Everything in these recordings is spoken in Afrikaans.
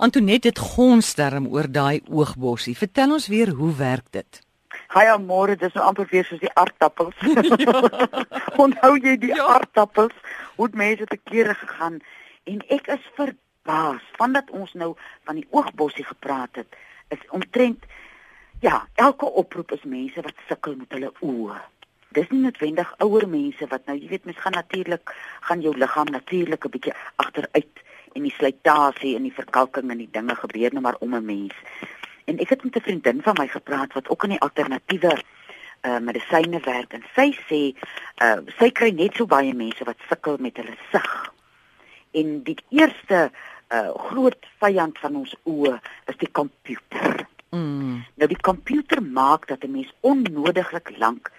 Antoinette het gonsterm oor daai oogbossie. Vertel ons weer hoe werk dit? Haai môre, dis nou amper weer soos die aardappels. ja. Onthou jy die ja. aardappels? Hoe het mense te kere gegaan en ek is verbaas vandat ons nou van die oogbossie gepraat het. Is omtrent ja, elke oproep is mense wat sukkel met hulle oë. Dis nie noodwendig ouer mense wat nou, jy weet, mens gaan natuurlik gaan jou liggaam natuurlik 'n bietjie agteruit en die slytasie en die verkalking en die dinge gebeur nou maar om 'n mens. En ek het met 'n vriendin van my gepraat wat ook aan die alternatiewe uh medisyne werk en sy sê uh sy kry net so baie mense wat sukkel met hulle sig. En die eerste uh groot vyand van ons oë is die komputer. Mm. Nou die komputer maak dat 'n mens onnodiglik lank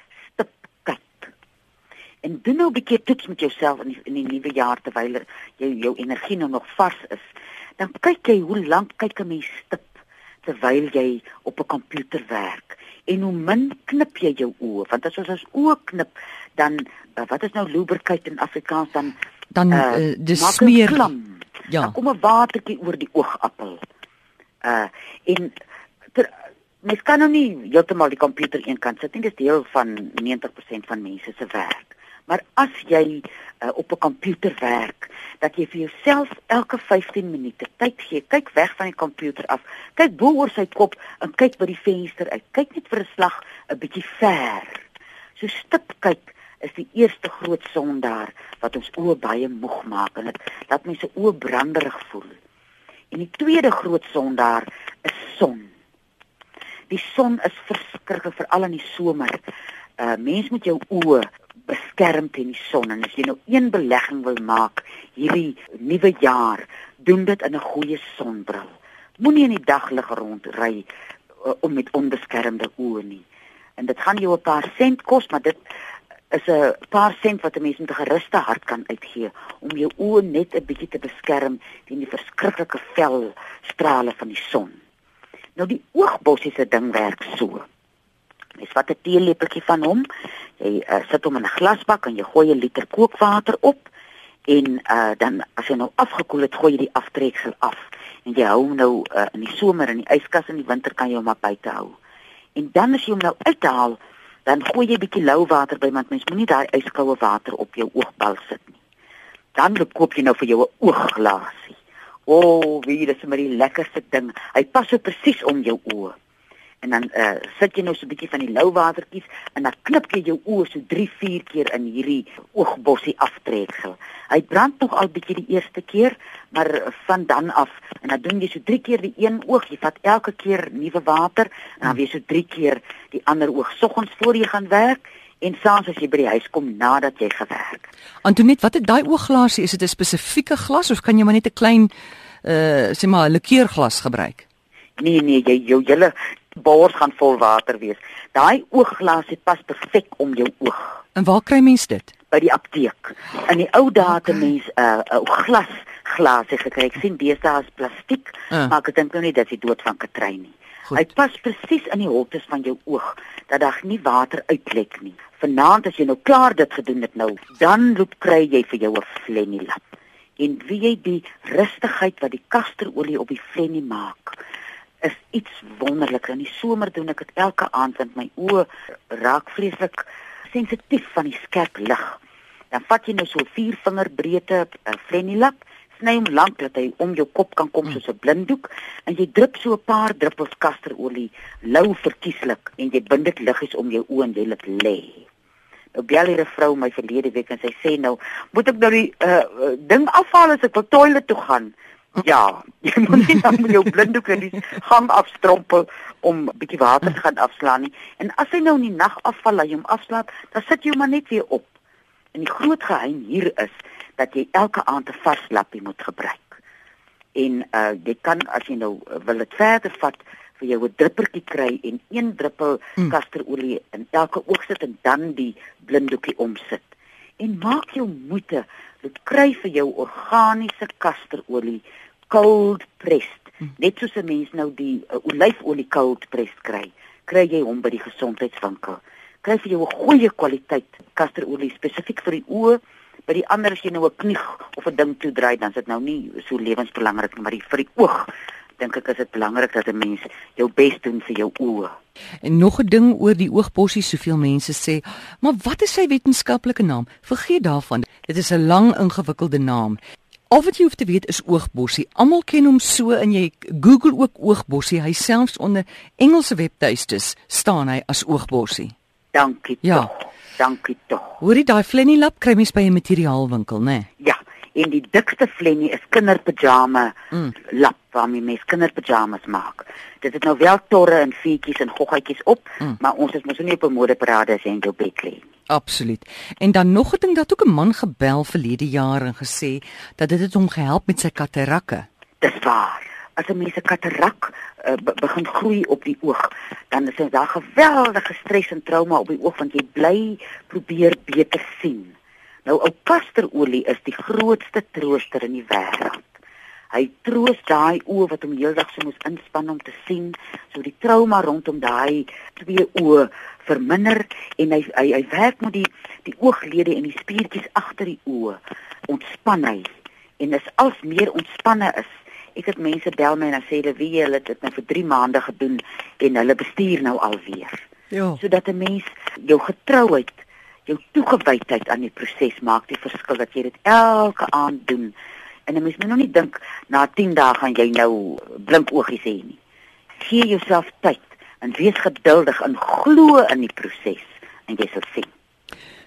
En doen nou 'n bietjie toets met jouself in die, in die nuwe jaar terwyl jy jou energie nou nog vars is. Dan kyk jy hoe lank kyk 'n mens stip terwyl jy op 'n komputer werk. En hoe min knip jy jou oë want as ons ons oë knip dan uh, wat is nou lubricate in Afrikaans? Dan dan uh, uh, die smeer. ja. Dan kom 'n watertjie oor die oogappel. Uh en ter, mens kan nou nie heeltemal die komputer eenkant sit nie. Dis deel van 90% van mense se werk Maar as jy uh, op 'n komputer werk, dat jy vir jouself elke 15 minute tyd gee, kyk weg van die komputer af, kyk bo oor sy kop en kyk by die venster uit. Kyk net vir 'n slag 'n bietjie ver. So stip kyk is die eerste groot sondaar wat ons oë baie moeg maak en dit laat mense oë branderig voel. En die tweede groot sondaar is son. Die son is verskriklik veral in die somer. Uh mens moet jou oë beskerm teen die son en as jy nou een belegging wil maak hierdie nuwe jaar, doen dit in 'n goeie sonbril. Moenie in die daglig rondry uh, om met onbeskermde oë nie. En dit gaan jou 'n paar sent kos, maar dit is 'n paar sent wat 'n mens met 'n geruste hart kan uitgee om jou oë net 'n bietjie te beskerm teen die verskriklike vel strale van die son. Nou die oogbossie se ding werk so. Mens vat 'n teelepeltjie van hom, jy uh, sit hom in 'n glasbak en jy gooi 'n liter kookwater op en uh, dan as hy nou afgekoel het, gooi jy die aftreksel af en jy hou hom nou uh, in die somer in die yskas en in die winter kan jy hom maar buite hou. En dan as jy hom nou uithaal, dan gooi jy 'n bietjie lou water by want mens moenie daai yskoue water op jou oogbal sit nie. Dan koop jy nou vir jou 'n oogglasie. O, oh, wie dis maar die lekkerste ding. Hy pas so presies om jou oë en dan uh, sit jy nou so 'n bietjie van die lou watertjies en dan knip jy jou oë so 3, 4 keer in hierdie oogbossie aftreksel. Hy brand nog al bietjie die eerste keer, maar van dan af en dan doen jy so 3 keer die een oog, jy vat elke keer nuwe water en dan weer so 3 keer die ander oog soggens voor jy gaan werk en saans as jy by die huis kom nadat jy gewerk. Antoinette, wat het daai oogglasie? Is dit 'n spesifieke glas of kan jy maar net 'n klein uh sê maar 'n likeurglas gebruik? Nee nee, jy jou hele bors gaan vol water wees. Daai oogglas het pas perfek om jou oog. En waar kry mens dit? By die apteek. In die ou dae het mens 'n uh, 'n uh, glas glase gekry. Ek sien deesdae is plastiek, uh. maar ek dink nou nie dat jy dood van katry nie. Goed. Hy pas presies in die holtes van jou oog dat daar nie water uitlek nie. Vanaand as jy nou klaar dit gedoen het nou, dan loop kry jy vir jou 'n flenny lap. En wie jy die rustigheid wat die kasterolie op die flenny maak is iets wonderlik. In die somer doen ek dit elke aand want my oë raak vreeslik sensitief van die skerp lig. Dan vat jy nou so 4 vinger breedte 'n uh, flenilap, sny hom lank dat hy om jou kop kan kom soos 'n blinddoek en jy drup so 'n paar druppels kasterolie lou verkieslik en jy bind dit liggies om jou oë en jy laat lê. Nou bel hier 'n vrou my verlede week en sy sê nou, "Moet ek nou die uh, ding afhaal as ek wil toilet toe gaan?" Ja, jy moet nie dan met jou blinddoek in die gang afstrompel om 'n bietjie water te gaan afslaan nie. En as hy nou in die nag afval, laat jy hom afslaap, dan sit jy hom maar net weer op. En die groot geheim hier is dat jy elke aand 'n vars lappie moet gebruik. En uh jy kan as jy nou uh, wil dit verder vat vir jou 'n druppertjie kry en een druppel mm. kasterolie in elke oog sit en dan die blinddoekie omsit. En maak jou moeite, dit kry vir jou organiese kasterolie cold pressed. Hm. Net soos 'n mens nou die uh, olyfolie cold pressed kry, kry jy hom by die gesondheidswinkel. Kry vir jou 'n goeie kwaliteit kasterolie spesifiek vir die oë. By die ander as jy nou 'n knieg of 'n ding toe draai, dan is dit nou nie so lewensbelangrik nie, maar die vir die oog dink ek is dit belangrik dat 'n mens jou bes doen vir jou oë. En nog 'n ding oor die oogbossie, soveel mense sê, maar wat is sy wetenskaplike naam? Vergeet daarvan. Dit is 'n lang ingewikkelde naam. Al wat jy hoef te weet is oogbossie. Almal ken hom so en jy Google ook oogbossie. Hy selfs onder Engelse webtuistes staan hy as oogbossie. Dankie Ja. tog. Dankie tog. Hoorie daai Flenny lap kry mens by 'n materiaalwinkel, né? Nee? Ja, en die dikste flennie is kinderpyjama Mm. lap waarmee mens kinderpyjamas maak. Dit het nou wel torre en vuurtjies en goggetjies op, Mm. maar ons is mos nie op 'n modeparade as lê nie. Absoluut. En dan nog 'n ding dat ook 'n man gebel verlede jaar en gesê dat dit het hom gehelp met sy katarakke. Dis waar. As 'n mens 'n katarak uh, be begin groei op die oog, dan is daar geweldige stres en trauma op die oog want jy bly probeer beter sien. Nou ou kasterolie is die grootste trooster in die wêreld. Hy troos daai oë wat hom heeldag so moes inspann om te sien, so die trauma rondom daai twee oë verminder en hy hy, hy werk met die die ooglede en die spiertjies agter die oë ontspan hy en as als meer ontspanne is ek het mense bel my en dan sê hulle wie hulle het dit nou vir 3 maande gedoen en hulle bestuur nou alweer Ja. sodat 'n mens jou getrouheid jou toegewydheid aan die proses maak die verskil dat jy dit elke aand doen. En 'n mens moet nog nie dink na 10 dae gaan jy nou blink oogies hê nie. Gee jouself tyd en wees geduldig en glo in die proses en jy sal sien.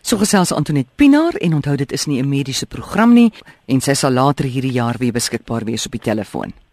So gesels Antoinette Pinaar en onthou dit is nie 'n mediese program nie en sy sal later hierdie jaar weer beskikbaar wees op die telefoon.